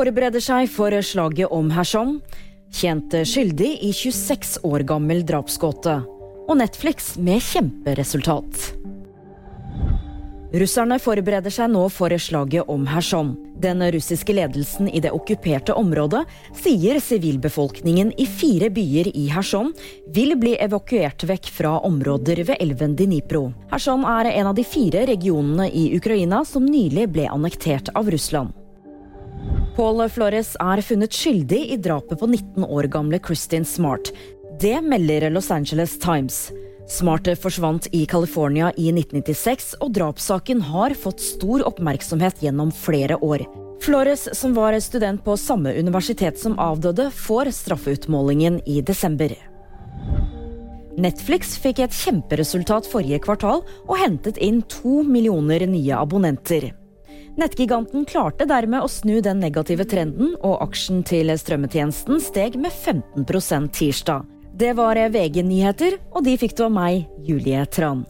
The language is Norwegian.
forbereder seg for slaget om Herson. Kjent skyldig i 26 år gammel drapsgåte. Og Netflix med kjemperesultat. Russerne forbereder seg nå for slaget om Herson. Den russiske ledelsen i det okkuperte området sier sivilbefolkningen i fire byer i Herson vil bli evakuert vekk fra områder ved elven Dnipro. Herson er en av de fire regionene i Ukraina som nylig ble annektert av Russland. Paul Flores er funnet skyldig i drapet på 19 år gamle Kristin Smart. Det melder Los Angeles Times. Smart forsvant i California i 1996, og drapssaken har fått stor oppmerksomhet gjennom flere år. Flores, som var student på samme universitet som avdøde, får straffeutmålingen i desember. Netflix fikk et kjemperesultat forrige kvartal og hentet inn to millioner nye abonnenter. Nettgiganten klarte dermed å snu den negative trenden, og aksjen til strømmetjenesten steg med 15% tirsdag. Det var VG nyheter, og de fikk du av meg, Julie Tran.